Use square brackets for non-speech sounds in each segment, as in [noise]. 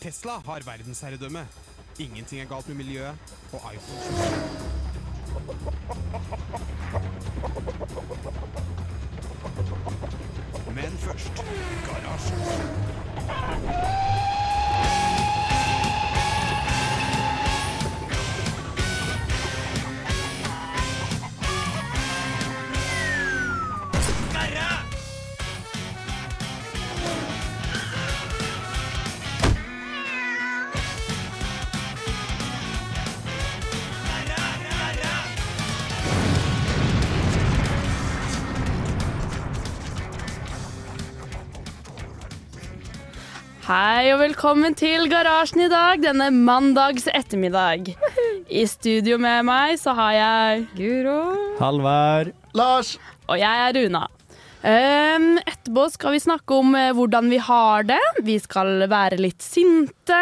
Tesla har verdensherredømme. Ingenting er galt med miljøet, og iPhone 7. Men først Garasjen. Hei og velkommen til Garasjen i dag, denne mandags ettermiddag. I studio med meg så har jeg Guro. Halvard. Lars! Og jeg er Runa. Um, etterpå skal vi snakke om uh, hvordan vi har det. Vi skal være litt sinte.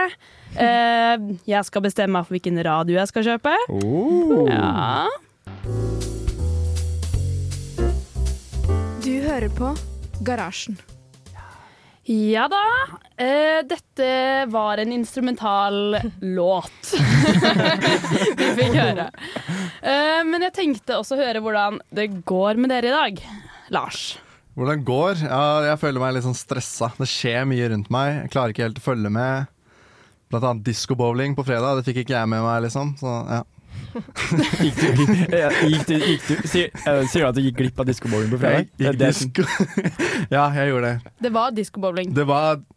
Uh, jeg skal bestemme meg for hvilken radio jeg skal kjøpe. Oh. Ja. Du hører på Garasjen. Ja da. Eh, dette var en instrumental [laughs] låt [laughs] vi fikk høre. Eh, men jeg tenkte også høre hvordan det går med dere i dag. Lars. Hvordan går? Ja, jeg føler meg litt sånn stressa. Det skjer mye rundt meg. Jeg klarer ikke helt å følge med. Blant annet diskobowling på fredag. Det fikk ikke jeg med meg, liksom. Så ja. Gikk du, gikk du, gikk du, sier, eh, sier du at du gikk glipp av diskobowling på fredag? Disko... [laughs] ja, jeg gjorde det. Det var diskobowling. Det,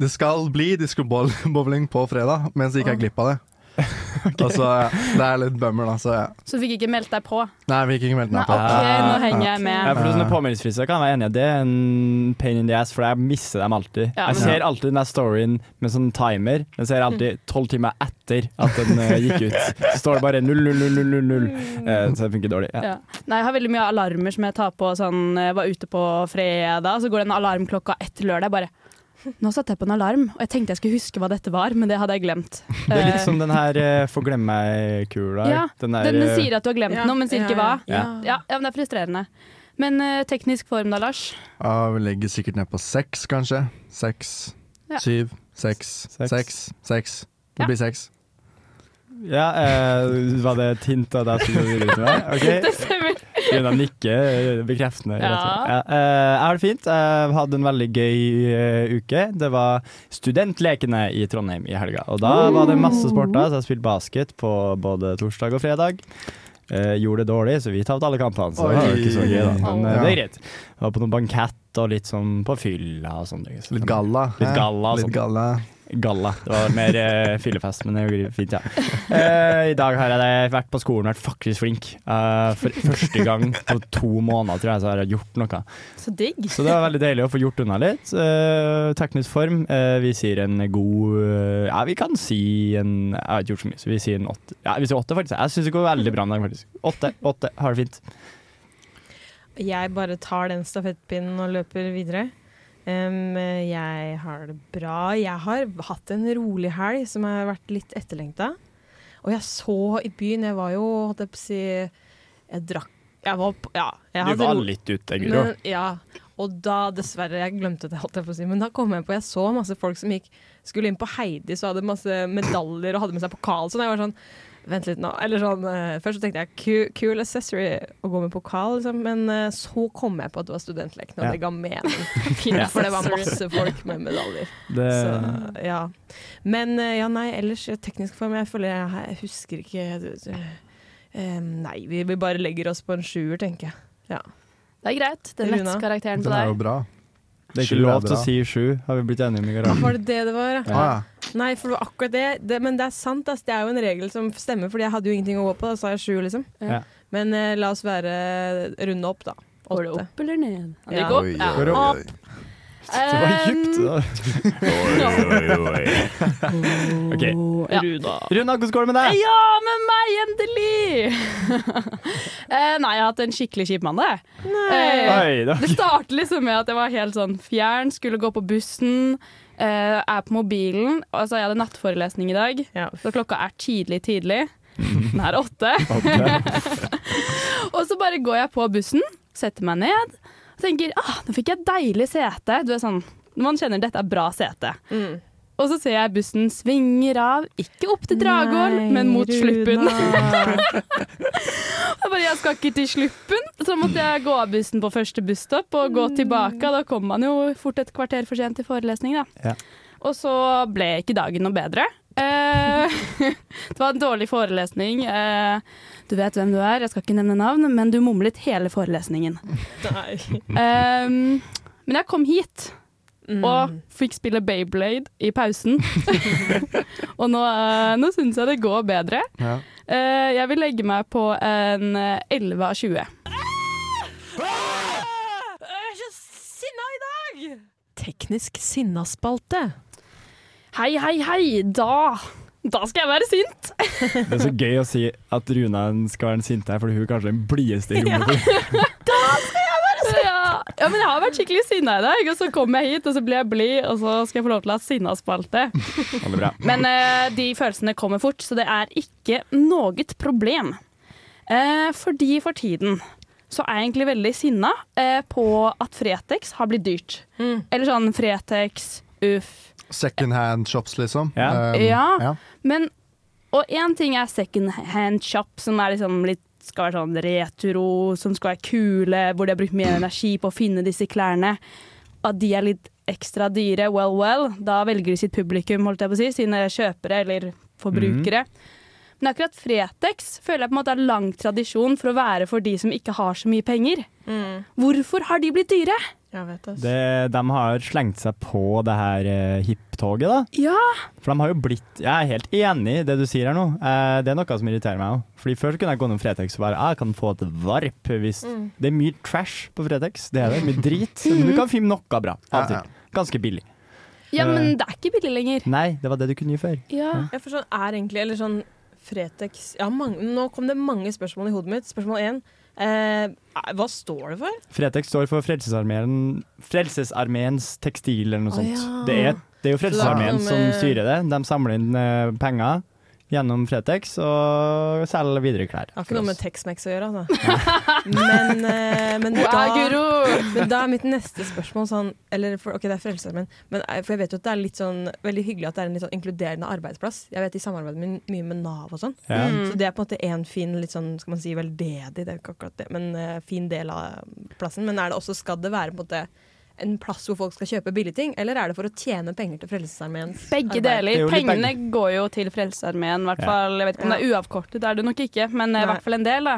det skal bli diskobowling på fredag, men så gikk jeg glipp av det. [laughs] Og så, ja, det er litt bummer, da. Så ja. Så du fikk ikke meldt deg på. Nei, vi fikk ikke meldt meg på. Okay, nå henger jeg Ja, med. for sånne påmeldingsfrister kan jeg være enig i. Det er en pain in the ass, for jeg mister dem alltid. Ja, jeg men- ser alltid den der storyen med sånn timer. Den ser jeg alltid tolv timer etter at den uh, gikk ut. Så står det bare 0000. Uh, så det funker dårlig. Ja. Ja. Nei, jeg har veldig mye alarmer som jeg tar på sånn Jeg var ute på fredag, så går det en alarm klokka ett lørdag. Bare Nå satte jeg på en alarm, og jeg tenkte jeg skulle huske hva dette var, men det hadde jeg glemt. Det er litt Eh, som den her uh, få glemme meg-kula. Ja, den, der, den, den eh, sier at du har glemt noe, men sier ikke hva. Ja. Ja, ja, men det er frustrerende. Men uh, teknisk form da, Lars? Ja, vi legger sikkert ned på seks, kanskje. Seks, Ja. syv, seks, Seks. seks. Det blir seks. Ja, uh, var det et hint av deg som du ville til meg? Ok. [laughs] Det stemmer. Gunnar nikker eh, bekreftende. Ja. Ja, eh, jeg har det fint. Jeg hadde en veldig gøy eh, uke. Det var studentlekene i Trondheim i helga. Og da var det masse sporter, så jeg spilte basket på både torsdag og fredag. Eh, gjorde det dårlig, så vi tapte alle kampene, så det var ikke så gøy, da. Men eh, det er greit. Jeg var på noen bankett og litt sånn på fylla og sånne ting. Så- Litt galla. Litt galla Litt galla. Galla. Det var mer uh, fyllefest, men det går fint, ja. Uh, I dag har jeg vært på skolen, og vært faktisk flink. Uh, for første gang på to måneder, tror jeg, så har jeg gjort noe. Så digg. Så det var veldig deilig å få gjort unna litt. Teknisk form. vi sier en god Ja, vi kan si en Jeg har ikke gjort så mye, så vi sier en åtte. Ja, vi sier åtte, faktisk. Jeg syns det går veldig bra med dag, faktisk. Åtte. Åtte. Har det fint. Jeg bare tar den stafettpinnen og løper videre. Em, jeg har det bra. Jeg har hatt en rolig helg som har vært litt etterlengta. Og jeg så i byen Jeg var jo, holdt jeg på å si Jeg drakk Jeg var Ja. Jeg Du var ro- litt ute, Guro. Ja, og da dessverre Jeg glemte det, holdt jeg på å si. Men da kom jeg på Jeg så masse folk som gikk skulle inn på Heidis og hadde masse medaljer og hadde med seg pokal. Sånn, jeg var sånn Vent litt nå. Eller sånn, uh, først så tenkte jeg cool, cool accessory å gå med pokal, liksom. men uh, så kom jeg på at det var studentleken, og Ja. det ga mening. [laughs] Ja. For det var masse folk med medaljer. Det, Så, ja. Men uh, ja, nei, ellers teknisk form Jeg føler jeg, jeg husker ikke Nei, vi, vi bare legger oss på en sjuer, tenker jeg. Ja. Det er greit. Det er letteste karakteren på Den er jo bra. Det er ikke lov til å si sju, har vi blitt enige om i garasjen. var det det det var? Ja. Ja. Nei, for det var akkurat det. det men det er sant, ass. Det er jo en regel som stemmer, Fordi jeg hadde jo ingenting å gå på. Da sa jeg sju, liksom. Ja. Men eh, la oss være runde opp, da. Går det opp eller ned? Ja, det går opp. Ja. oi, oi, oi. Det var djupt. Um. Ok. Ja. Runa, hvordan går det med deg? Ja, med meg, endelig! [laughs] eh, nei, jeg har hatt en skikkelig kjip mandag. Oi, det startet liksom med at jeg var helt sånn fjern, skulle gå på bussen, eh, er på mobilen. Altså, jeg hadde nattforelesning i dag, Ja. så klokka er tidlig, tidlig. [laughs] Den er åtte. [laughs] og så bare går jeg på bussen, setter meg ned tenker ah, nå fikk jeg deilig sete. Du er sånn, Man kjenner dette er bra sete. Mm. og så ser jeg bussen svinger av, ikke opp til Dragvoll, men mot Sluppen. [laughs] Jeg bare, jeg skal ikke til Sluppen, så måtte jeg gå av bussen på første busstopp og gå tilbake. Da kom man jo fort et kvarter for sent til forelesning, da. Ja. Og så ble ikke dagen noe bedre. Eh, [laughs] det var en dårlig forelesning. Eh, du vet hvem du er, jeg skal ikke nevne navn, men du mumlet hele forelesningen. [laughs] Nei. Um, men jeg kom hit Mm. og fikk spille Beyblade i pausen. [laughs] og nå, uh, nå syns jeg det går bedre. Ja. Eh, jeg vil legge meg på en eh, 11 av 20. Jeg er så sinna i dag! Teknisk sinnaspalte. Hei, hei, hei! Da Da skal jeg være sint! [laughs] Det er så gøy å si at Runa skal være den sinte her, fordi hun er kanskje den blideste i rommet. [laughs] Ja, ja, men jeg har vært skikkelig sinna i dag, og så kommer jeg hit, og så blir jeg blid, og så skal jeg få lov til å ha sinnaspalte. Men uh, de følelsene kommer fort, så det er ikke noe problem. Uh, fordi for tiden så er jeg egentlig veldig sinna uh, på at Fretex har blitt dyrt. Mm. Eller sånn Fretex, uff. Second hand shops, liksom. Ja. Um, Ja. ja. Men Og én ting er second hand shop, som er liksom litt skal være sånn retro, som skal være kule, hvor de har brukt mye energi på å finne disse klærne. At de er litt ekstra dyre, well, well. Da velger de sitt publikum, holdt jeg på å si, sine kjøpere eller forbrukere. Men akkurat Fretex føler jeg på en måte har lang tradisjon for å være for de som ikke har så mye penger. Mm. Hvorfor har de blitt dyre? Det. De har slengt seg på det her uh, hipp-toget, da. Ja, For de har jo blitt Jeg er helt enig i det du sier her nå. Uh, det er noe som irriterer meg òg. Fordi Før så kunne jeg gå innom Fretex og bare ah, jeg kan få et varp. Hvis Mm. Det er mye trash på Fretex. Det er det. Mye [laughs] drit. Men du kan finne noe bra. Ja. Ganske billig. ja Eh. men det er ikke billig lenger. Nei, det var det du kunne gjøre før. Ja. Jeg for sånn er egentlig Eller sånn Fretex ja, mange, Nå kom det mange spørsmål i hodet mitt. Spørsmål én. Eh, hva står det for? Fretex står for Frelsesarmeen Frelsesarmeens tekstil eller noe sånt. ja. Det, er, det er jo Frelsesarmeen som styrer det. De samler inn eh, penger gjennom Fretex og selger videre klær. Det har ikke noe med oss. Tex-Mex å gjøre, altså. [laughs] men, uh, men, da, men da er mitt neste spørsmål sånn Eller for, ok, det er Frelsesarmeen, men eh, for jeg vet jo at det er litt sånn veldig hyggelig at det er en litt sånn inkluderende arbeidsplass. Jeg vet De samarbeider my mye med Nav og sånn. Ja. Mm. Så det er på en måte en fin, litt sånn, skal man si veldedig, det er ikke akkurat det, men uh, fin del av plassen. Men er det også, skal det være på en måte en plass hvor folk skal kjøpe billige ting, eller er det for å tjene penger til Frelsesarmeen? Begge er deler. Pengene begge. går jo til Frelsesarmeen, i hvert fall. Jeg vet ikke om det er uavkortet, det er det nok ikke, men eh, i hvert fall en del, da.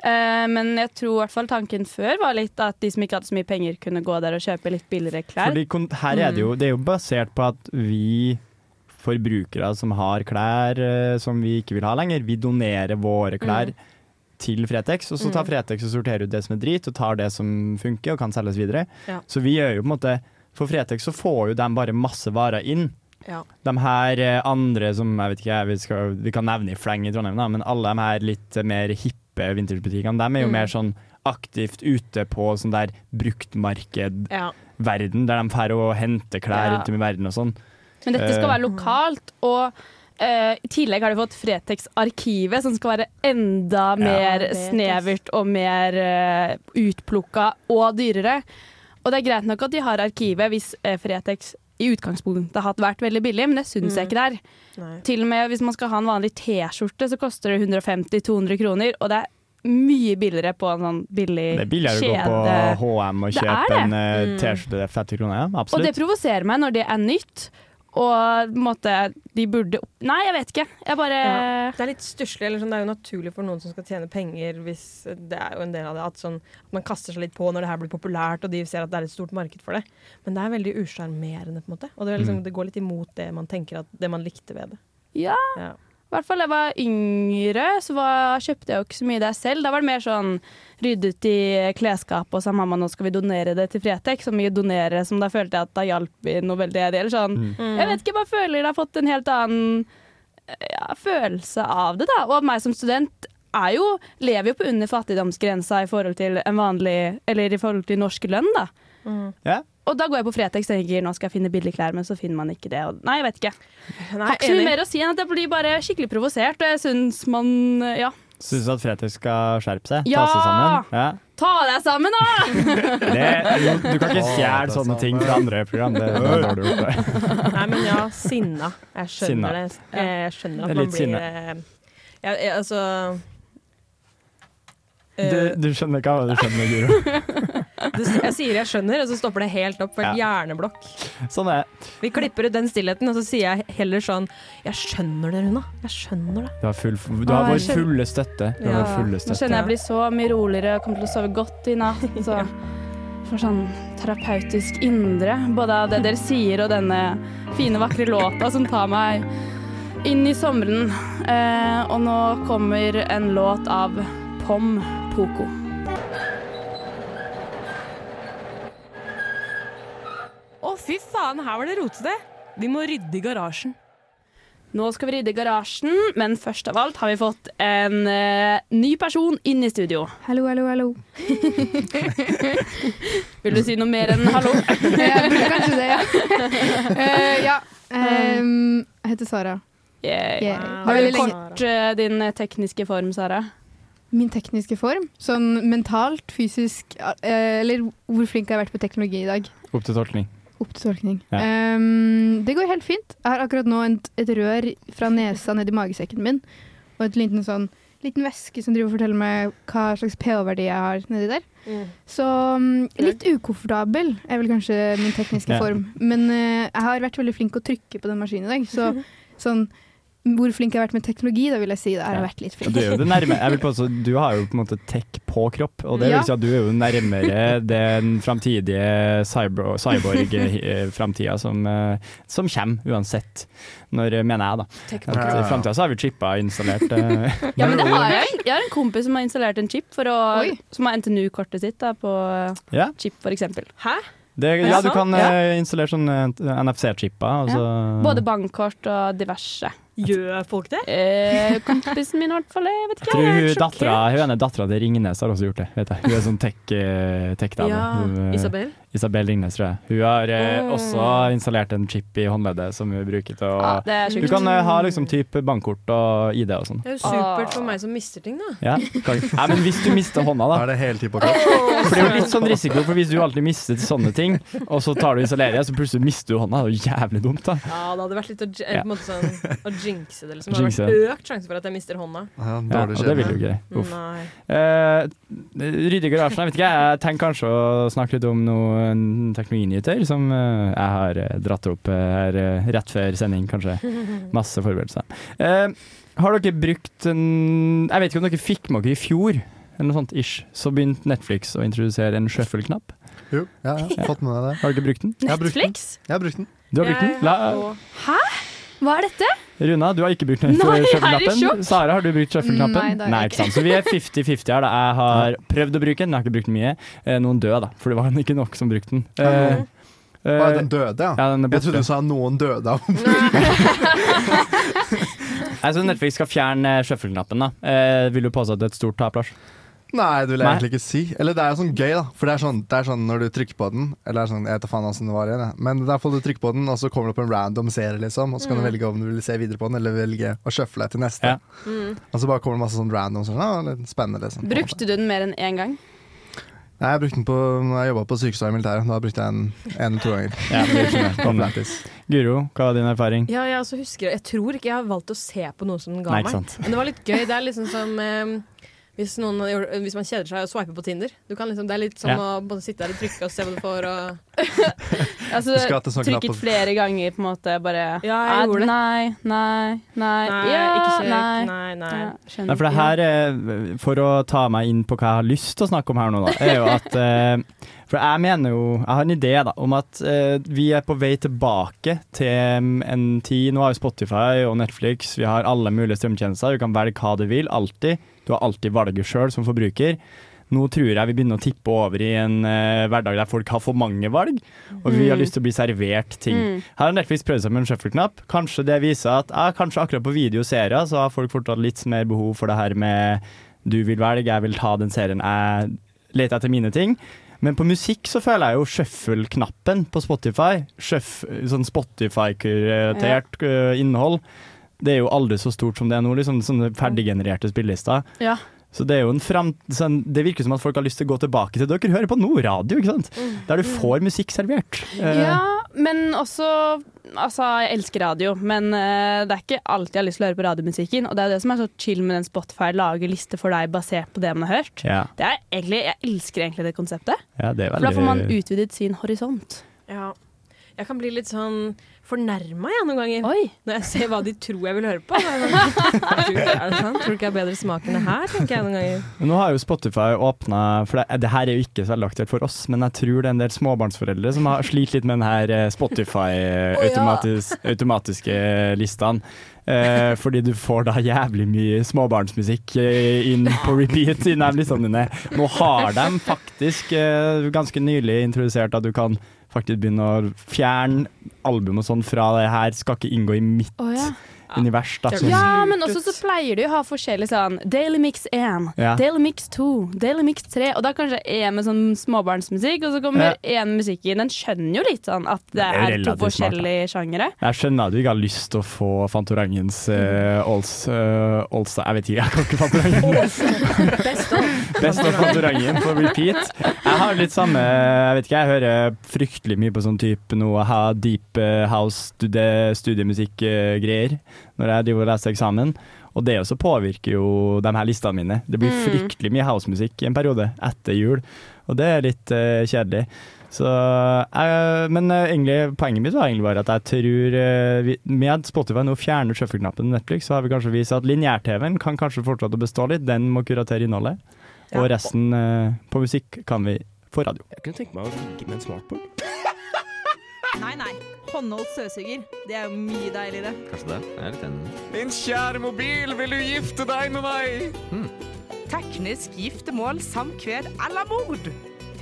Eh, men jeg tror i hvert fall tanken før var litt at de som ikke hadde så mye penger, kunne gå der og kjøpe litt billigere klær. Fordi her er det jo Det er jo basert på at vi forbrukere som har klær eh, som vi ikke vil ha lenger, vi donerer våre klær til Fretex, og så tar Mm. Fretex og sorterer ut det som er drit, og tar det som funker og kan selges videre. Ja. Så vi gjør jo på en måte For Fretex så får jo de bare masse varer inn. Ja. De her eh, andre som jeg vet ikke, vi, skal, vi kan nevne i fleng i Trondheim, da, men alle de her litt mer hippe vintagebutikkene, de er jo Mm. mer sånn aktivt ute på sånn der bruktmarkedverden, Ja. der de drar og henter klær Ja. rundt om i verden og sånn. Men dette skal Eh. være lokalt, og eh, i tillegg har de fått Fretex-arkivet, som skal være enda mer snevert og mer uh, utplukka og dyrere. Og det er greit nok at de har arkivet hvis uh, Fretex i utgangspunktet har vært veldig billig, men det syns jeg Mm. ikke det er. Nei. Til og med hvis man skal ha en vanlig T-skjorte, så koster det 150-200 kroner, og det er mye billigere på en sånn billig Det er billigere å gå på HM og kjøpe en eh, Mm. T-skjorte til 50 kroner. Ja, Og det provoserer meg når det er nytt. Og på en måte, de burde opp... Nei, jeg vet ikke. Jeg bare Ja. Det er litt stusslig. Sånn, det er jo naturlig for noen som skal tjene penger, hvis det er jo en del av det, at, sånn, at man kaster seg litt på når det her blir populært, og de ser at det er et stort marked for det. Men det er veldig usjarmerende, på en måte. Og det, er liksom, Mm. det går litt imot det man tenker at det man likte ved det. Ja. Ja. I hvert fall da jeg var yngre, så var, kjøpte jeg jo ikke så mye der selv. Da var det mer sånn ryddet i klesskapet og sa mamma nå skal vi donere det til Fretex. Så mye donere som da følte jeg at da hjalp vi noe veldig. Eller sånn. Mm. Jeg vet ikke, jeg bare føler det har fått en helt annen ja, følelse av det, da. Og meg som student er jo, lever jo på under fattigdomsgrensa i forhold til en vanlig Eller i forhold til norsk lønn, da. Mm. Ja. Og da går jeg på Fretex og tenker nå skal jeg finne billige klær, men så finner man ikke det. Og, nei, jeg vet ikke. Nei, Har ikke så mye enig. mer å si enn at jeg blir bare skikkelig provosert, og jeg syns man Ja. Syns du at Fretex skal skjerpe seg? Ja! Ta seg sammen? Ja. Ta deg sammen, da! [laughs] Det, du kan ikke stjele er sånne ting fra andre program. Det, det har du gjort. det. Nei, men ja, sinna. Jeg skjønner Sinna. det. Jeg skjønner Det at litt man blir sinne. eh, ja, Altså Du, eh, du skjønner hva du skjønner, Guro. [laughs] Jeg sier jeg skjønner, og så stopper det helt opp. For et hjerneblokk. Sånn er. Vi klipper ut den stillheten, og så sier jeg heller sånn Jeg skjønner det, Runa. Jeg skjønner det. Du har, full, du har vår fulle støtte. Du Ja. fulle Nå støtte. kjenner jeg blir så mye roligere kommer til å sove godt i natt. [laughs] Så får sånn terapeutisk indre, både av det dere sier og denne fine, vakre låta som tar meg inn i sommeren. Eh, og nå kommer en låt av Pom Poko. Fy faen, her var det rotete! Vi må rydde i garasjen. Nå skal vi rydde garasjen, men først av alt har vi fått en eh, ny person inn i studio. Hallo, hallo, hallo. [laughs] Vil du si noe mer enn hallo? [laughs] Jeg burde kanskje det, ja. [laughs] Eh, ja. ehm, jeg heter Sara. Yeah. Yeah. Har du Veldig lenge- kort eh, din eh, tekniske form, Sara? Min tekniske form, sånn mentalt, fysisk eh, Eller hvor flink jeg har vært på teknologi i dag. Opp til tolkning. Opp til tolkning. Ja. Um, det går helt fint. Jeg har akkurat nå et, et rør fra nesa ned i magesekken min, og et liten sånn liten væske som driver og forteller meg hva slags pH-verdi jeg har nedi der. Så mm, litt ukomfortabel er vel kanskje min tekniske Ja. form. Men uh, jeg har vært veldig flink å trykke på den maskinen i dag. Så [laughs] sånn hvor flink jeg har vært med teknologi, da vil jeg si det har jeg Ja. vært litt flink. du er jo det nærme Jeg vil påstå [laughs] Du har jo på en måte tech på kropp, og det vil si at du er jo nærmere den framtidige cyborg-framtida [laughs] som, eh, som kommer, uansett. Når, eh, mener jeg, da. At I ja. framtida så har vi chippa installert. eh, [laughs] Ja, men det har jeg. Jeg har en kompis som har installert en chip for å, som har NTNU-kortet sitt da, på Ja. chip, eksempel. Hæ? Det, ja, du kan Ja. eh, installere sånn NFC-chipper. Altså. Både bankkort og diverse. Gjør folk det? Eh, kompisen min i hvert fall, jeg vet ikke. jeg tror dattera Hun ene dattera til Ringnes har også gjort det. Vet jeg. Hun er sånn tech-dame. tech-dame. Ja, eh, Isabel? Isabel Lignes, tror jeg. Hun har eh, Åh. også installert en chip i håndleddet som hun bruker til å Ja, Du kan eh, ha liksom type bankkort og ID og sånn. Det er jo supert for meg som mister ting, da. Ja, kan- ja, men hvis du mister hånda, Da er det hele tiden på kropp. For det er jo litt sånn risiko, for hvis du alltid mister sånne ting, og så tar du isoleriet, så plutselig mister du hånda. Det er jo jævlig dumt, da. Ja, det hadde vært litt å, Ja. på en måte sånn, å jinxe det. Liksom. Det hadde vært økt sjanse for at jeg mister hånda. Ja, Ja, og det vil jo ikke. Uff. Nei. Eh, Rydde i garasjen, jeg vet ikke. Jeg tenker kanskje å snakke litt om noen teknologinyheter som eh, jeg har eh, dratt opp eh, her rett før sending, kanskje. [laughs] Masse forberedelser. Eh, har dere brukt en Jeg vet ikke om dere fikk med dere i fjor, eller noe sånt ish, så begynte Netflix å introdusere en shuffle-knapp. Jo, ja, jeg har fått med meg det. Har dere brukt den? Jeg har brukt den. Netflix? Jeg har brukt den. Du har brukt den? La, Hæ? Hva er dette? Runa, du har ikke brukt Nei, shuffle-knappen. Sara, har du brukt shuffle-knappen? Nei, har ikke sant. Så vi er 50-50 her. da. Jeg har prøvd å bruke den, jeg har ikke brukt den mye. Eh, noen døde, da, for det var ikke nok som brukte den. Var Å, eh, den døde, ja. ja, den er Jeg trodde du sa noen døde av [laughs] [laughs] Jeg synes Netflix skal fjerne eh, shuffle-knappen. da. Eh, vil du påstå at det er et stort tap, Lars? Nei, det vil jeg Nei. egentlig ikke si. Eller det er jo sånn gøy, da. For det er sånn, det er sånn når du trykker på den Eller det er sånn, jeg vet da faen hvordan det var igjen, jeg. Men du trykker på den, og så kommer det opp en random serie, liksom. Og så kan du velge om du vil se videre på den, eller velge å shuffle til neste. Ja. Mm. Og så bare kommer det masse sånn random sånn, ah, litt spennende, liksom. Brukte du den mer enn én gang? Nei, jeg brukte den på Når jeg jobba på sykestad i militæret. Da brukte jeg den en eller to ganger. Ja, det. Mm. Guro, hva var din erfaring? Ja, jeg også husker Jeg tror ikke jeg har valgt å se på noe som den ga Nei, ikke meg. Men det var litt gøy. Det er liksom som eh, hvis, noen, hvis man kjeder seg og swiper på Tinder. Du kan liksom, det er litt som Ja. å både sitte der og trykke og se hva du får. Og, [laughs] Altså, Du sånn trykket på- flere ganger, på en måte. Bare Ja, jeg gjorde det. Nei, nei, nei. nei, ja, ikke kjekk. nei. Nei, nei. Ja. Nei, for det her, eh, for å ta meg inn på hva jeg har lyst til å snakke om her nå, da, er jo at [laughs] eh, For jeg mener jo Jeg har en idé da om at eh, vi er på vei tilbake til en tid Nå har vi Spotify og Netflix, vi har alle mulige strømtjenester. Du kan velge hva du vil, alltid. Du har alltid valget sjøl som forbruker. Nå tror jeg vi begynner å tippe over i en eh, hverdag der folk har for mange valg, og vi har lyst til å bli servert ting. Mm. Her har Netflix prøvd seg med en shuffle-knapp. Kanskje det viser at ja, kanskje akkurat på videoserier så har folk fortsatt litt mer behov for det her med du vil velge, jeg vil ta den serien, jeg leter etter mine ting. Men på musikk så føler jeg jo shuffle-knappen på Spotify, shuff, sånn Spotify-kuratert øh, innhold, det er jo aldri så stort som det er nå, liksom sånne ferdiggenererte spillelister. Ja. Så det er jo en frem Sånn, det virker som at folk har lyst til å gå tilbake til Dere hører på Nordradio, ikke sant? Der du får musikk servert. Eh, Ja, men også Altså, jeg elsker radio, men uh, det er ikke alltid jeg har lyst til å høre på radiomusikken. Og det er det som er så chill med den Spotify, lager liste for deg basert på det man har hørt. ja, Det er egentlig, Jeg elsker egentlig det konseptet. ja, det er For da får man utvidet sin horisont. Ja. Jeg kan bli litt sånn fornærma jeg, noen ganger. Oi! Når jeg ser hva de tror jeg vil høre på. Tror [laughs] er det sant? Tror du ikke jeg har bedre smak enn det her, tenker jeg noen ganger. Nå har jo Spotify åpna For det, det her er jo ikke så veldig aktuelt for oss, men jeg tror det er en del småbarnsforeldre som har slitt litt med den her eh, Spotify-automatiske automatiske listene. Eh, fordi du får da jævlig mye småbarnsmusikk eh, inn på repeat i de listene dine. Nå har de faktisk eh, ganske nylig introdusert at du kan faktisk begynne å fjerne album og sånn fra det her. Skal ikke inngå i mitt Oh, ja. univers. Da, sånn. ja, men også så pleier de å ha forskjellig sånn Daily Mix 1, Ja. Daily Mix 2, Daily Mix 3. Og da kanskje én med sånn småbarnsmusikk, og så kommer én musikk inn. Den skjønner jo litt sånn at det Det er er to forskjellige sjangere. Jeg skjønner at du ikke har lyst til å få Fantorangens uh, Olsa uh, Jeg vet ikke, jeg kan ikke Fantorangen. Best of. Best of Fantorangen på repeat. Jeg har litt samme Jeg vet ikke, jeg hører fryktelig mye på sånn type noe ha deep eh, house studiemusikk-greier når jeg driver og leser eksamen. Og det også påvirker jo de her listene mine. Det blir Mm. fryktelig mye housemusikk i en periode etter jul, og det er litt uh, kjedelig. Så, uh, men uh, egentlig, poenget mitt var egentlig bare at jeg tror vi, med Spotify nå fjerner shuffle-knappen Netflix, så har vi kanskje vist at lineær-TV-en kan kanskje fortsette å bestå litt. Den må kuratere innholdet. Ja. Og resten eh, på musikk kan vi få radio. Jeg kunne tenke meg å ligge med en smartboard. [laughs] Nei, nei. Håndholdt støvsuger. Det er jo mye deiligere. Kanskje det? Jeg er litt enig. Min kjære mobil, vil du gifte deg med meg? Teknisk giftermål, samkved eller mord.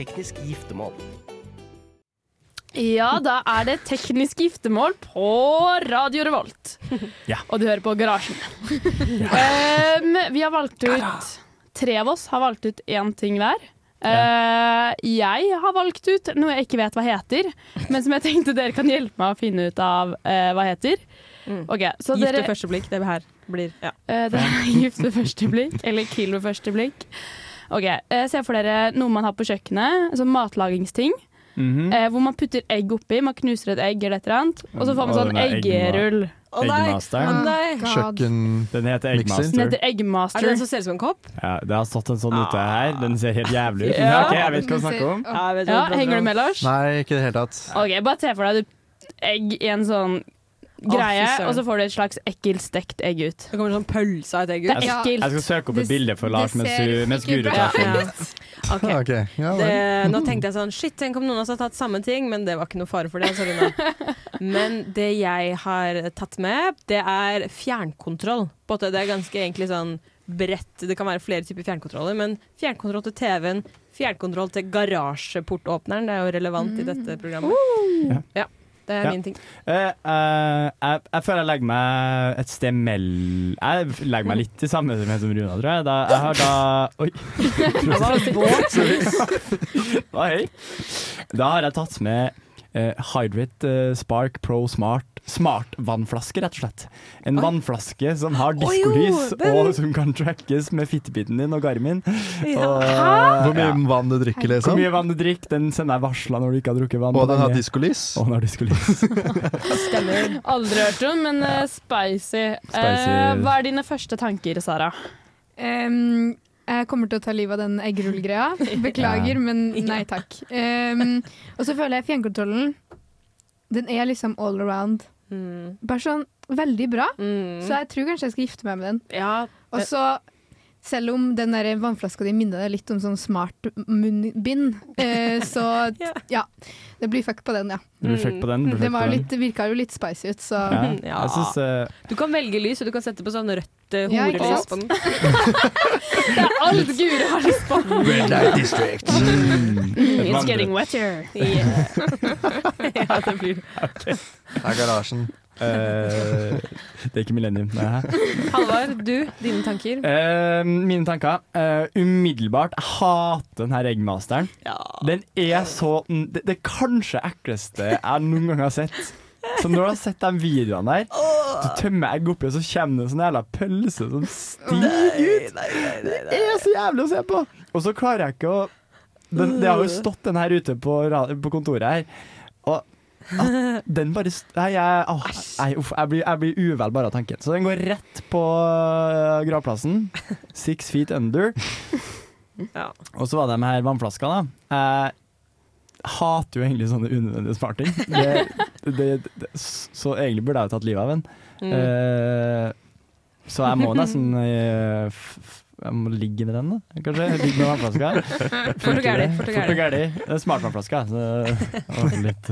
Teknisk giftermål. Ja, da er det teknisk giftermål på Radio Revolt. Ja. Og du hører på Garasjen. [laughs] Um, vi har valgt ut Tre av oss har valgt ut én ting hver. Uh, jeg har valgt ut noe jeg ikke vet hva heter, men som jeg tenkte dere kan hjelpe meg å finne ut av uh, hva heter. Mm. Okay, så Gift dere ved første blikk, det her blir ja. Uh, det er gift ved første blikk, eller kill ved første blikk. Ok, eh, Se for dere noe man har på kjøkkenet, sånn matlagingsting. Mhm. Eh, hvor man putter egg oppi. Man knuser et egg eller et eller annet. Og så får man sånn er eggerull. Å nei! Eggmasteren. Nei! God. Kjøkken Den heter Den Eggmaster. heter Er det Eggmaster. den som ser ut som en kopp? Ja, det har stått en sånn ute her. Den ser helt jævlig ut. Men Ja. ok, jeg vet hva du snakker om. Ja, jeg vet Ja, Henger du med, Lars? Nei, ikke i det hele tatt. Ok, Bare se for deg du egg i en sånn greie, og så får du et slags ekkelt stekt egg ut. Det kommer sånn pølse av et egg Det ut. er Ja. ekkelt. Jeg skal søke opp et bilde for Lars mens, mens Guri tar film. Ja. [laughs] Ok. Ah, ok. Ja. Det, nå tenkte jeg sånn Shit, tenk om noen av oss har tatt samme ting, men det var ikke noe fare for det. Sorry. [laughs] Men det jeg har tatt med, det er fjernkontroll. Det er ganske egentlig sånn bredt. Det kan være flere typer fjernkontroller, men fjernkontroll til TV-en, fjernkontroll til garasjeportåpneren, det er jo relevant i dette programmet. Ja. Ja, det er Ja. min ting. Uh, uh, jeg, jeg føler jeg legger meg et sted mell... Jeg legger meg litt i samme som som Runa, tror jeg. Da, jeg har da Oi. [laughs] [laughs] Hva, hei. Da har jeg tatt med eh, Hydrate eh, Spark Pro Smart Smart-vannflaske, rett og slett. En vannflaske som har diskolys, den- og som kan trackes med fittebiten din og Garmin. Ja. Og, Hvor mye ja. vann du drikker, liksom? Hvor mye vann du drikker, den sender jeg varsler når du ikke har drukket vann. Og den har diskolys. Og den har diskolys. [laughs] Stemmer. Aldri hørt om, men uh, spicy. Spicy. Uh, hva er dine første tanker, Sara? Em, jeg kommer til å ta livet av den eggerullgreia. [laughs] Beklager, men nei takk. Um, og så føler jeg fjernkontrollen Den er liksom all around. Mm. Bare sånn veldig bra. Mm. Så jeg tror kanskje jeg skal gifte meg med den. Ja, Og så, selv om den der vannflaska di minner deg litt om sånn smart munnbind, eh, [laughs] så Ja. ja. Det blir fuck på den, ja. Det blir fuck på den. Det var litt, virka jo litt spicy ut, så Ja. Ja. Jeg synes, uh, Du kan velge lys, og du kan sette på sånn rødt uh, horelys på den. [laughs] Det er alt Guri har lyst på! Red Light District. [laughs] mm, It's getting wetter. ja, det blir Det er garasjen. Eh, [laughs] det er ikke millennium. [laughs] Halvard, du, dine tanker? Uh, mine tanker. Uh, umiddelbart, jeg hater den her eggmasteren. Ja. Den er så Det, det er kanskje ekleste jeg noen gang har sett Så når du har sett de videoene der, så tømmer jeg egg oppi, og så kommer det en sånn jævla pølse som stiger ut. Det er så jævlig å se på! Og så klarer jeg ikke å Det, Det har jo stått den her ute på, på kontoret her, og at den bare Nei, jeg, oh, nei, uff, jeg, blir, jeg blir uvel bare av tanken. Så den går rett på øh, gravplassen. Six feet under. [laughs] Ja. Og så var det med her vannflaskene. da. Jeg hater jo egentlig sånne unødvendige smarting. Det, det, det, så egentlig burde jeg jo tatt livet av en. Mm. Uh, så jeg må nesten eh, jeg må ligge med den, da. Kanskje. Ligg med vannflaska. [laughs] Gærlig. Det er smartvannflaska. Litt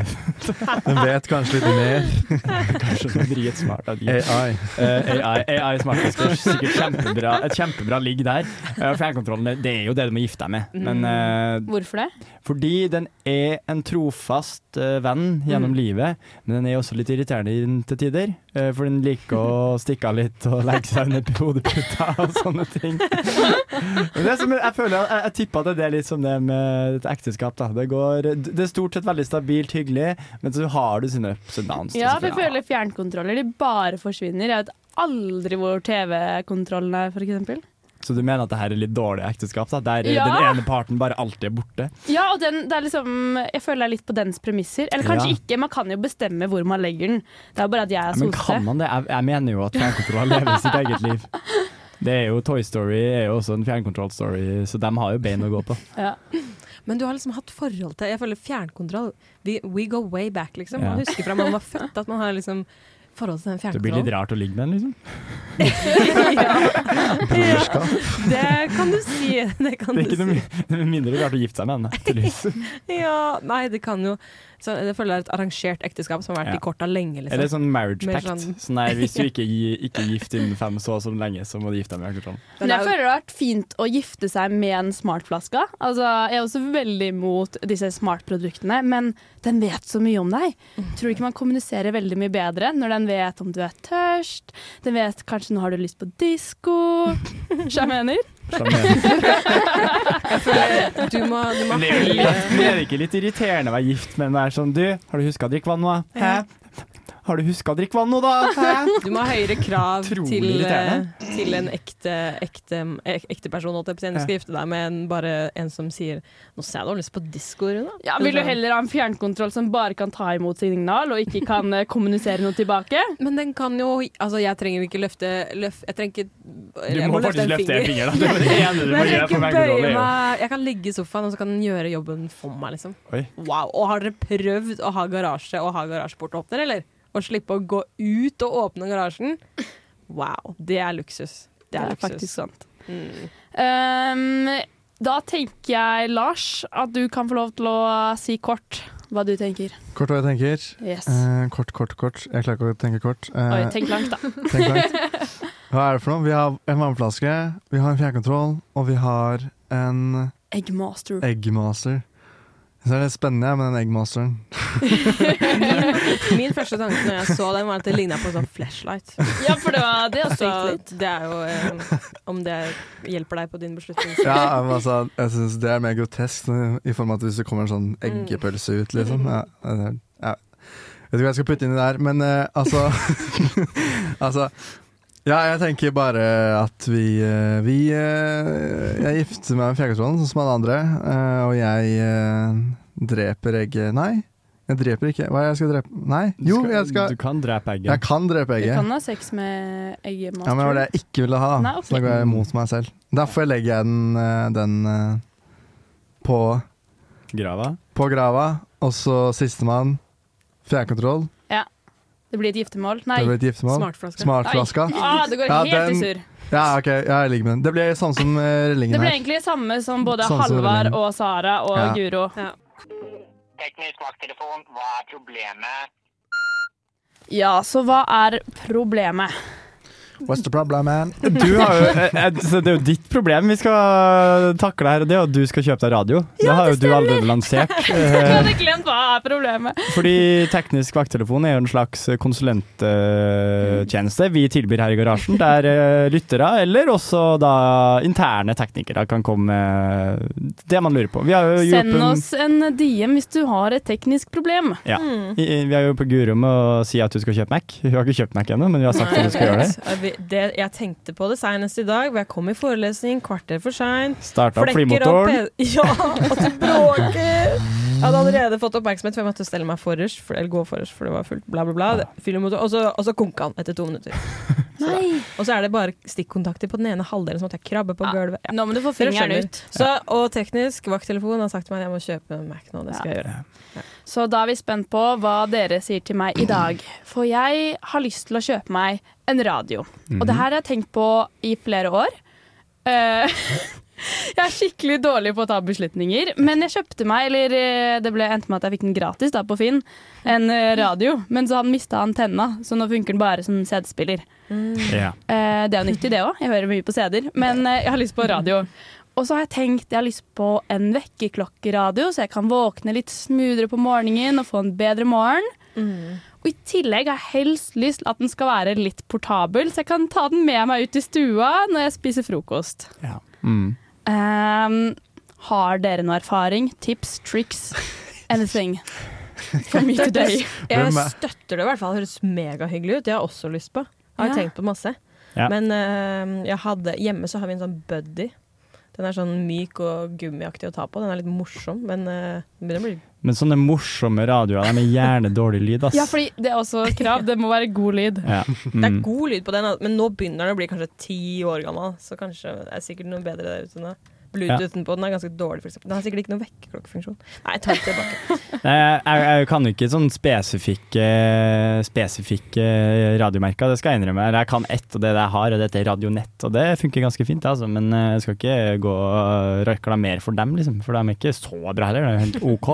Den vet kanskje litt mer. [laughs] Kanskje den dritsmart. AI. Uh, AI, AI smartflaske. Sikkert kjempebra, et kjempebra ligg der. Uh, Fjernkontrollen, det- det er jo det du må gifte deg med. Men uh, Hvorfor det? fordi den er en trofast eh, venn gjennom livet, men den er også litt irriterende til tider. Eh, for den liker å stikke av litt og legge seg under hodeputa og sånne ting. Det som, jeg føler jeg, jeg tipper at det er litt som det med et ekteskap. Da. Det, går, det er stort sett veldig stabilt, hyggelig, men så har du sine ups and downs. Ja, for jeg føler fjernkontroller de bare forsvinner. Jeg vet aldri hvor TV-kontrollen er, f.eks. Så du mener at det her er litt dårlig ekteskap? Da, der Ja. den ene parten bare alltid er borte? Ja, og den, det er liksom, jeg føler det er litt på dens premisser. Eller kanskje Ja. ikke, man kan jo bestemme hvor man legger den. Det er bare at jeg Ja, er men kan man det? Jeg, jeg mener jo at fjernkontroll lever sitt eget liv. Det er jo Toy Story er jo også en fjernkontroll-story, så de har jo bein å gå på. [laughs] Ja. Men du har liksom hatt forhold til Jeg føler fjernkontroll We, we go way back, liksom. Ja. Man husker fra man var født at man har liksom forhold til den Det blir litt rart å ligge med den, liksom. [laughs] [laughs] ja. Det kan du si. Det kan Det er ikke noe si. noe [laughs] mindre rart å gifte seg med henne, tydeligvis. Ja, nei, det kan jo så Jeg føler det er et arrangert ekteskap som har vært Ja. i korta lenge, liksom. Eller sånn marriage pact. sånn- Sånn der, hvis du [laughs] ikke er gift innen fem så og så lenge, så må du gifte deg med fjernkontrollen. Men jeg føler det har vært fint å gifte seg med en smartflaske. Altså, jeg er også veldig imot disse smartproduktene, men den vet så mye om deg. Tror du ikke man kommuniserer veldig mye bedre når den vet om du er tørst? Den vet kanskje nå har du lyst på disko? Skjønner jeg mener? Jeg føler du må, du må det er jo litt, men er ikke litt irriterende å være gift med en der sånn Du, har du huska å drikke vann nå? Hæ? Har du huska å drikke vann nå, da? Hæ? [laughs] Du må ha høyere krav til, eh, til en ekte, ekte, ekte person. Du skal Ja. gifte deg med en, bare en som sier 'Nå ser jeg du har lyst på disko', Runa. Ja, vil du heller ha en fjernkontroll som bare kan ta imot signal og ikke kan eh, kommunisere noe tilbake? [laughs] Men den kan jo Altså, jeg trenger ikke løfte løf, Jeg trenger ikke Du må faktisk løfte en finger, da. Det det ene du [laughs] Men må jeg fjernkontroll, bøye meg. Jeg kan ligge i sofaen, og så kan den gjøre jobben for meg, liksom. Oi. Wow. Og har dere prøvd å ha garasje og ha garasjeportåpner, eller? Og slippe å gå ut og åpne garasjen? Wow. Det er luksus. Det er, Det er luksus. faktisk sant. Mm. Um, da tenker jeg, Lars, at du kan få lov til å si kort hva du tenker. Kort hva jeg tenker. Yes. Eh, kort, kort, kort. Jeg klarer ikke å tenke kort. Eh, Oi, tenk langt, da. [laughs] tenk langt. Hva er det for noe? Vi har en vannflaske, vi har en fjernkontroll, og vi har en Eggmaster. eggmaster. Så er det spennende med den eggmasteren. Min, [laughs] min første tanke når jeg så den, var at det ligna på en sånn flashlight. Ja, for det var det også Så det er jo eh, Om det hjelper deg på din beslutning. Ja, men altså, jeg synes det er mer grotesk i form av at hvis det kommer en sånn eggepølse ut, liksom. Ja, det er- ja. Vet ikke hva jeg skal putte inni der, men eh, altså [laughs] Altså ja, jeg tenker bare at vi, eh, vi eh, Jeg gifter meg med fjernkontrollen, sånn som alle andre. eh, og jeg dreper egget Nei, jeg dreper ikke. Hva er det jeg skal drepe? Nei, jo, skal- jeg skal Du kan drepe egget. Jeg kan drepe egget. Du kan ha sex med egget. Ja, men det var det jeg ikke ville ha. Nei, ok. Så da går jeg imot meg selv. Derfor legger jeg den, den på Grava? På grava. Og så sistemann fjernkontroll. Ja. Det blir et giftermål. Nei. Det blir et giftermål. Smartflaske. Smartflaska. Ah, det går Ja, helt den- i surr. Ja, ok, jeg ligger med den. Det blir samme som eh, Det blir egentlig samme som både samme som Halvard og Sara og Ja. Guro. Teknisk vakttelefon, hva er problemet? Ja, så hva er problemet? What's the problem, man? Du har jo, eh, eh, så det er jo ditt problem vi skal takle her, det er at du skal kjøpe deg radio. Ja, det har jo du allerede lansert. [laughs] Jeg Eh, hadde glemt hva er problemet. Fordi teknisk vakttelefon er jo en slags konsulenttjeneste vi tilbyr her i garasjen, der lyttere, eller også da interne teknikere, kan komme med det man lurer på. Vi har jo Send oss en DM hvis du har et teknisk problem. Ja. I- Vi har jo på Guro med å si at du skal kjøpe Mac. Hun har ikke kjøpt Mac ennå, men vi har sagt at du skal gjøre det. [laughs] Jeg det. Jeg tenkte på det seinest i dag, hvor jeg kom i forelesning kvarter for seint. Starta flymotoren. [laughs] Ja, og du bråker! Jeg hadde allerede fått oppmerksomhet, for jeg måtte stelle meg forrest, for, eller gå forrest, for det var fullt, bla, bla, bla. Og, så, og så konka han etter to minutter. [laughs] Så og så er det bare stikkontakter på den ene halvdelen, så måtte jeg krabbe på gulvet. Ja. Nå må du få fingeren ut. Så, og teknisk vakttelefon har sagt til meg at jeg må kjøpe en Mac nå. Det skal jeg gjøre. Så da er vi spent på hva dere sier til meg i dag. For jeg har lyst til å kjøpe meg en radio. Og det her har jeg tenkt på i flere år. Eh, [laughs] jeg er skikkelig dårlig på å ta beslutninger, men jeg kjøpte meg, eller eh, det ble endte med at jeg fikk den gratis da på Finn, en eh, radio. Men så han mista antenna, så nå funker den bare som CD-spiller. Ja. Eh, det er jo nyttig det òg, jeg hører mye på CD-er, men jeg har lyst på radio. Og så har jeg tenkt jeg har lyst på en vekkerklokkeradio, så jeg kan våkne litt smoothere på morgenen og få en bedre morgen. Og i tillegg har jeg helst lyst til at den skal være litt portabel, så jeg kan ta den med meg ut i stua når jeg spiser frokost. Ja. Mm. Ehm, har dere noe erfaring? Tips? Tricks? [laughs] Anything? [laughs] For me today. Jeg er- støtter det i hvert fall. Det høres megahyggelig ut. Det har jeg også lyst på. Jeg har Ja. tenkt på masse. Ja. Men uh, jeg hadde, hjemme så har vi en sånn buddy. Den er sånn myk og gummiaktig å ta på. Den er litt morsom, men uh, den begynner å bli Men sånne morsomme radioer, de er gjerne dårlig lyd, ass. Ja, fordi det er også krav. Det må være god lyd. Ja. Det er Mm. god lyd på den, men nå begynner den å bli kanskje ti år gammel. Så kanskje det er sikkert noe bedre der ute nå. Bluetoothen på den er ganske dårlig, for. Den har sikkert ikke noen vekkerklokkefunksjon. Nei, ta det tilbake. [laughs] Nei, jeg, jeg kan jo ikke sånn spesifikke, spesifikke radiomerker, det skal jeg innrømme. Eller jeg kan ett, og det jeg har, og dette er Radionett, og det funker ganske fint, altså. Men eh, jeg skal ikke gå og reklamere for dem, liksom. For de er ikke så bra heller, det er jo helt OK.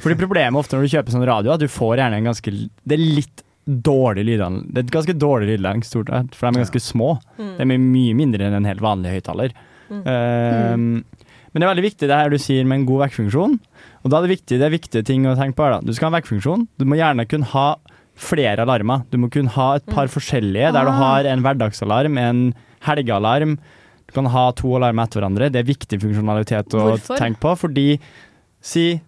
Fordi problemet ofte når du kjøper sånn radio, at du får gjerne en ganske Det er litt dårlig lydanlegg. Det er et ganske dårlig lydanlegg, stort sett, for de er ganske små. Mm. De er mye mindre enn en helt vanlig høyttaler. Mm. Um, men det er veldig viktig det her du sier med en god vekkfunksjon. Og da er det viktig, det er viktige ting å tenke på her. da. Du skal ha en vekkfunksjon. Du må gjerne kunne ha flere alarmer. Du må kunne ha et par forskjellige, der du Ah. har en hverdagsalarm, en helgealarm. Du kan ha to alarmer etter hverandre. Det er viktig funksjonalitet å Hvorfor? tenke på, fordi si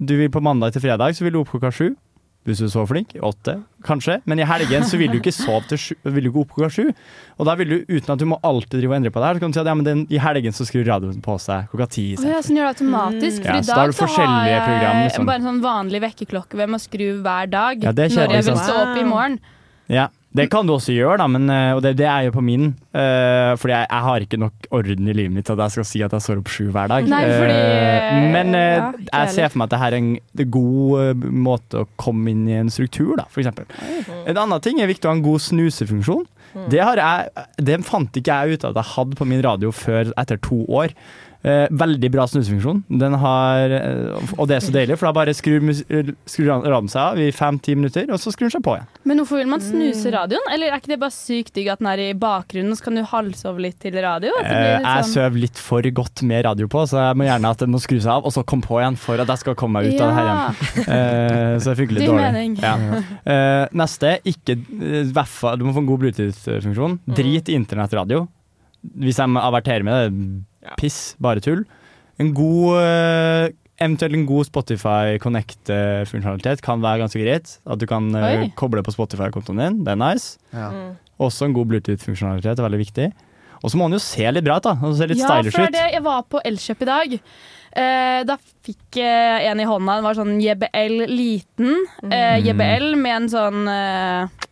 du vil på mandag til fredag, så vil du opp klokka sju. Hvis du er så flink. Åtte, kanskje. Men i helgen så vil du ikke sove til sju, vil du ikke opp klokka sju. Og da vil du, uten at du må alltid drive og endre på det her, så kan du si at ja, men den, i helgen så skrur radioen på seg klokka ti. Oh, ja, sånn gjør det automatisk. Mm. For Ja, i så har dag du så har jeg liksom. bare en sånn vanlig vekkerklokke ved å skru hver dag. Ja, det når jeg vil stå opp i morgen. Ja, det kan du også gjøre, da, men, eh, og det, det er jo på min. Uh, fordi jeg, jeg har ikke nok orden i livet mitt til at jeg skal si at jeg står opp sju hver dag. Nei, fordi, uh, men uh, ja, jeg ser for meg at det her er en det er god måte å komme inn i en struktur, da, eksempel. En annen ting er viktig å ha en god snusefunksjon. Det, har jeg, det fant ikke jeg ut at jeg hadde på min radio før etter to år. Eh, veldig bra snusefunksjon. Den har, eh, og det er så deilig, for da bare skrur, eh, skrur radioen seg av i fem-ti minutter, og så skrur den seg på igjen. Men hvorfor vil man snuse radioen? Eller er ikke det bare sykt digg at den er i bakgrunnen, så kan du halsove litt til radio? Litt Eh, litt jeg sånn- sover litt for godt med radio på, så jeg må gjerne at den må skru seg av, og så komme på igjen for at jeg skal komme meg ut av det her igjen. Eh, så det funker litt dårlig. mening. Ja. Eh, neste, ikke Du må få en god Bluetooth-funksjon. Mm. Drit i internettradio. Hvis jeg averterer med det, piss, bare tull. En god eh, Eventuelt en god Spotify Connect-funksjonalitet kan være ganske greit. At du kan eh, Oi. koble på Spotify-kontoen din. Det er nice. Ja. Også en god Bluetooth-funksjonalitet er veldig viktig. Og så må den jo se litt bra ut, da. Og se litt ja, stylish for det ut. det. Jeg var på Elkjøp i dag. Eh, da fikk jeg en i hånda. Den var sånn JBL liten. Eh, Mm. JBL med en sånn eh,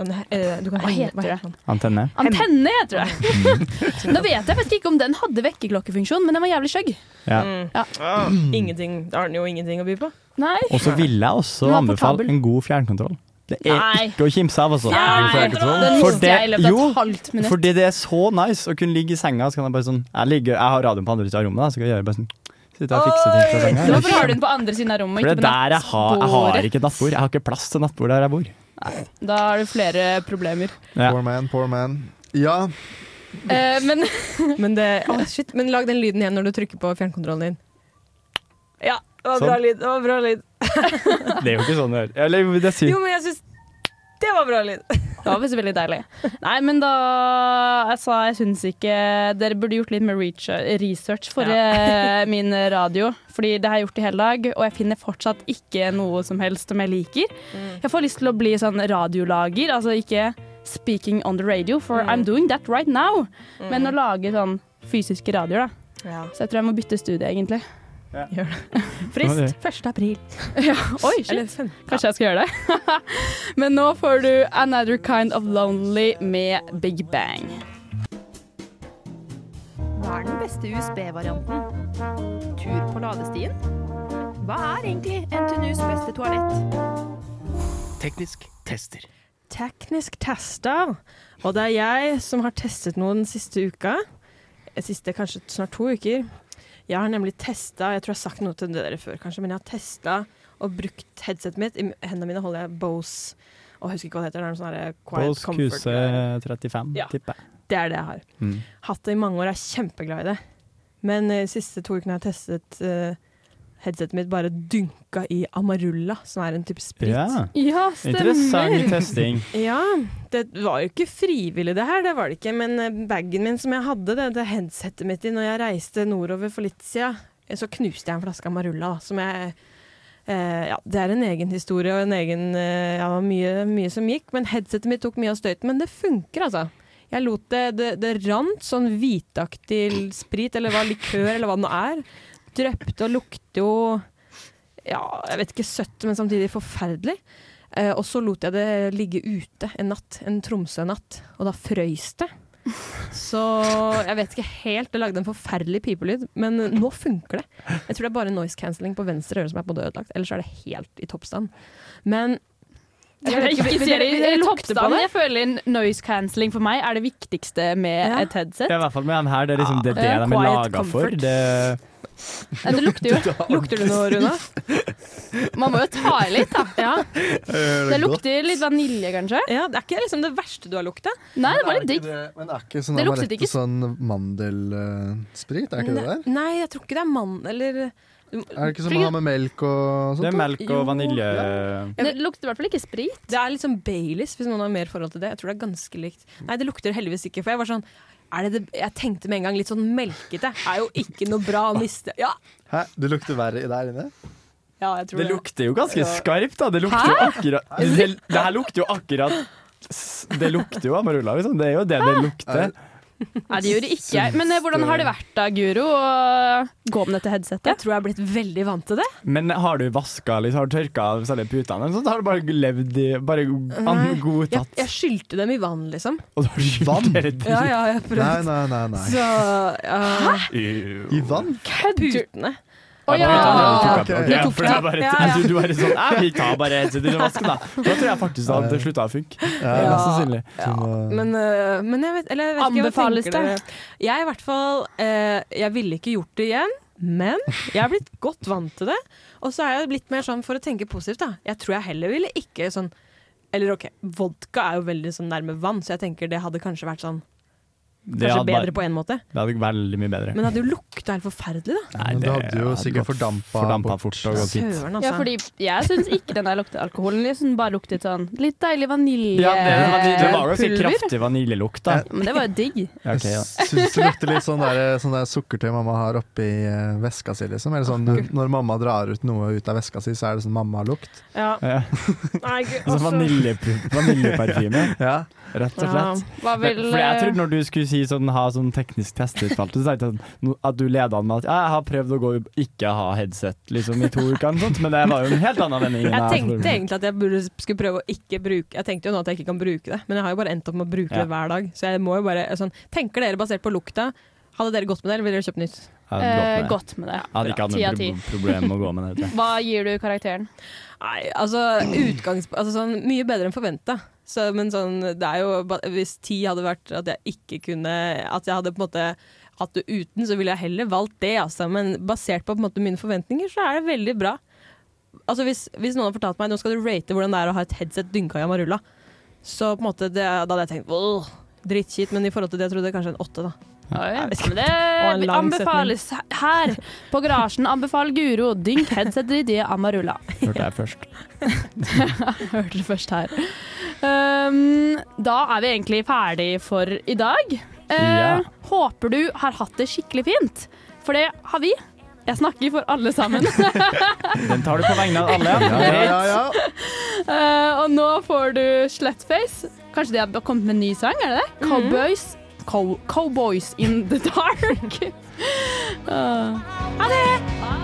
Sånn, eh, du kan Hva henge- heter det? sånn? Antenne. Antenne, heter det. Nå vet jeg faktisk ikke om den hadde vekkerklokkefunksjon, men den var jævlig skjøgg. Ja. Mm. Ingenting. Da har den jo ingenting å by på. Nei. Og så vil jeg også Den var anbefale portabel. en god fjernkontroll. Det er Nei. ikke å kimse av, altså. Fjernkontroll. Den For mistet jeg i løpet av jo, et halvt minutt. Fordi det er så nice å kunne ligge i senga, så kan jeg bare sånn Jeg, ligger, jeg har radioen på andre siden av rommet, da, så kan jeg gjøre bare sånn Sitte og fikse ting fra senga. Hvorfor har du den på andre siden av rommet? For det ikke på der jeg har Jeg har nattbordet? ikke nattbord. Jeg har ikke plass til nattbord der jeg bor. Da er det flere problemer. Poor man, poor man. Ja, Eh, men Men, det, [laughs] oh shit, men lag den lyden igjen når du trykker på fjernkontrollen din. Ja, det var bra Sånn. lyd. Det var bra lyd. Det er jo ikke sånn det er. Jo, men jeg syns det var bra lyd. Det var visst veldig deilig. Nei, men da Jeg sa jeg syns ikke Dere burde gjort litt mer research for ja. min radio. Fordi det har jeg gjort i hele dag, og jeg finner fortsatt ikke noe som helst som jeg liker. Jeg får lyst til å bli sånn radiolager, altså ikke speaking on the radio, for I'm doing that right now. Men å lage sånn fysiske radioer, da. Ja. Så jeg tror jeg må bytte studie, egentlig. Gjør det. [laughs] Frist 1. april. [laughs] Ja, [laughs] oi, shit. Kanskje jeg skal gjøre det. Men nå får du Another Kind of Lonely med Big Bang. Hva er den beste USB-varianten? Tur på ladestien? Hva er egentlig NTNUs beste toalett? Teknisk tester. Teknisk tester. Og det er jeg som har testet noe den siste uka. Eh, Siste kanskje snart to uker. Jeg har nemlig testa Jeg tror jeg har sagt noe til dere før, kanskje, men jeg har testa og brukt headsetet mitt. I hendene mine holder jeg Bose og jeg husker ikke hva det heter. Det er sånn quiet Bose comfort. QC35, Ja. tipper jeg. Det er det jeg har. Mm. Hatt det i mange år, jeg er kjempeglad i det. Men eh, de siste to ukene har jeg testet eh, headsetet mitt bare dynka i Amarulla, som er en type sprit. Ja. Ja, Interessant testing. [laughs] Ja, det var jo ikke frivillig det her, det var det ikke. Men eh, bagen min som jeg hadde, det, det headsetet mitt i når jeg reiste nordover for litt siden, eh, så knuste jeg en flaske Amarulla, da, som jeg eh, Ja, det er en egen historie og en egen eh, Ja, mye, mye som gikk, men headsetet mitt tok mye av støyten. Men det funker, altså. Jeg lot det Det, det rant sånn hvitaktig sprit, eller hva, likør, eller hva det nå er. Drøpte og lukter jo Ja, jeg vet ikke søtt, men samtidig forferdelig. Eh, og så lot jeg det ligge ute en natt, en Tromsø-natt, og da frøys det. Så jeg vet ikke helt, det lagde en forferdelig pipelyd, men nå funker det. Jeg tror det er bare noise cancelling på venstre øre som er på det ødelagt, ellers er det helt i toppstand. Men Jeg ikke vil- dere- det vil toppstand. Jeg føler noise cancelling for meg er det viktigste med Ja. et headset. Det er I hvert fall med den her. Det er liksom det, det Ja, de er laga for. Det, Ja, det lukter jo. Lukter du noe, Runa? Man må jo ta i litt, da. Ja. Det lukter litt vanilje, kanskje. ja, det er ikke liksom det verste du har lukta. Nei, det var litt digg. Men det- er ikke sånn Det luktet ikke- sånn mandelsprit? Er ikke det der? Nei, jeg tror ikke det er mandel eller Er det ikke som man har med melk og sånt? det er melk og vanilje Det lukter i hvert fall ikke sprit. Det er litt sånn Baileys, hvis noen har mer forhold til det. Jeg tror det er ganske likt. Nei, det lukter heldigvis ikke, for jeg var sånn det det, jeg tenkte med en gang litt sånn melkete. Er jo ikke noe bra å miste. Ja, Hæ? Det lukter verre der inne? ja jeg tror Det det. lukter jo ganske skarpt, da. Det lukter jo akkurat Det, det her lukter jo akkurat Det lukter jo Amarulla, liksom. Det er jo det det lukter. Nei, det gjorde ikke jeg. Men eh, hvordan har det vært da, Guro, å gå med dette headsetet? Jeg tror jeg har blitt veldig vant til det. Men har du vaska liksom, har du tørka av særlig putene, eller sånt? Har du bare levd i Bare godtatt? Jeg, jeg skylte dem i vann, liksom. [laughs] Og du har skylt Vann? Ja, ja, jeg Nei, prøvde. nei, nei. nei. Så uh, Hæ? I vann? Putene. Å Ja, du tok. Du det er det. du var sånn «Ja, Vi tar bare headsetet under vasken, da. [laughs] Da tror jeg faktisk det hadde slutta å funke. Ja, Mest sannsynlig. Men, øh, men jeg vet, eller jeg vet ikke Anbefales dere? Jeg i hvert fall øh, Jeg ville ikke gjort det igjen, men jeg har blitt [laughs] godt vant til det. Og så er jeg blitt mer sånn for å tenke positivt, da. Jeg tror jeg heller ville ikke sånn Eller OK, vodka er jo veldig sånn nærme vann, så jeg tenker det hadde kanskje vært sånn Det Kanskje hadde bedre bare- på en måte. Det hadde veldig mye bedre. Men det hadde jo lukta helt forferdelig, da. Nei, det, det hadde jo hadde sikkert fordampa fordampa bort. fort og gått hit. Søren, altså. Ja, fordi jeg syns ikke den der lukter alkoholen. Jeg syns den bare luktet sånn litt deilig vaniljepulver. Ja, det, var, det var ganske pulver. kraftig vaniljelukt, da. Men det var jo digg. [laughs] Ja, okay, ja. Syns det lukter litt sånn der, sånn der sukkertøy mamma har oppi eh, veska si, liksom. Eller sånn, når mamma drar ut noe ut av veska si, så er det sånn mammalukt. Ja. Ja. Nei, gud, [laughs] Altså altså. vaniljeparfyme, Ja. rett og Ja. slett. Hva For vil jeg eh, trodde når du skulle si sånn, ha sånn teknisk testespalte, så tenkte jeg at, du leda an med at jeg har prøvd å gå ikke ha headset liksom, i to uker, eller sånt, men det var jo en helt annen vending. Jeg tenkte egentlig at jeg burde, skulle prøve å ikke bruke Jeg tenkte jo nå at jeg ikke kan bruke det, men jeg har jo bare endt opp med å bruke Ja. det hver dag. Så jeg må jo bare sånn, Tenker dere basert på lukta? Hadde dere gått med det, eller ville dere kjøpt nytt? Eh, gått med det. Godt med det. Hadde ikke hatt noe pro problem med å gå med det. Hva gir du karakteren? Nei, altså, utgangs, altså sånn, Mye bedre enn forventa. Så, men sånn, det er jo Hvis ti hadde vært at jeg ikke kunne At jeg hadde på en måte hatt det uten, så ville jeg heller valgt det, altså. Men basert på, på måte, mine forventninger, så er det veldig bra. altså hvis, hvis noen har fortalt meg nå skal du rate hvordan det er å ha et headset dynka i Amarulla, så på en måte det, da hadde jeg tenkt drittkjipt, men i forhold til det jeg trodde jeg kanskje en åtte, da. Oi, men det anbefales her på garasjen. Anbefaler Guro dynk headsetet ditt i Amarula. Hørte jeg først. [laughs] Hørte det først her. Um, da er vi egentlig ferdig for i dag. Uh, Ja. Håper du har hatt det skikkelig fint, for det har vi. Jeg snakker for alle sammen. [laughs] Den tar du på vegne av alle. Ja, [laughs] ja, ja, ja. Eh, og nå får du Slutface. Kanskje de har kommet med en ny sang? er det det? Cowboys, Cow Cowboys in the [laughs] dark. Eh, [laughs] ha det!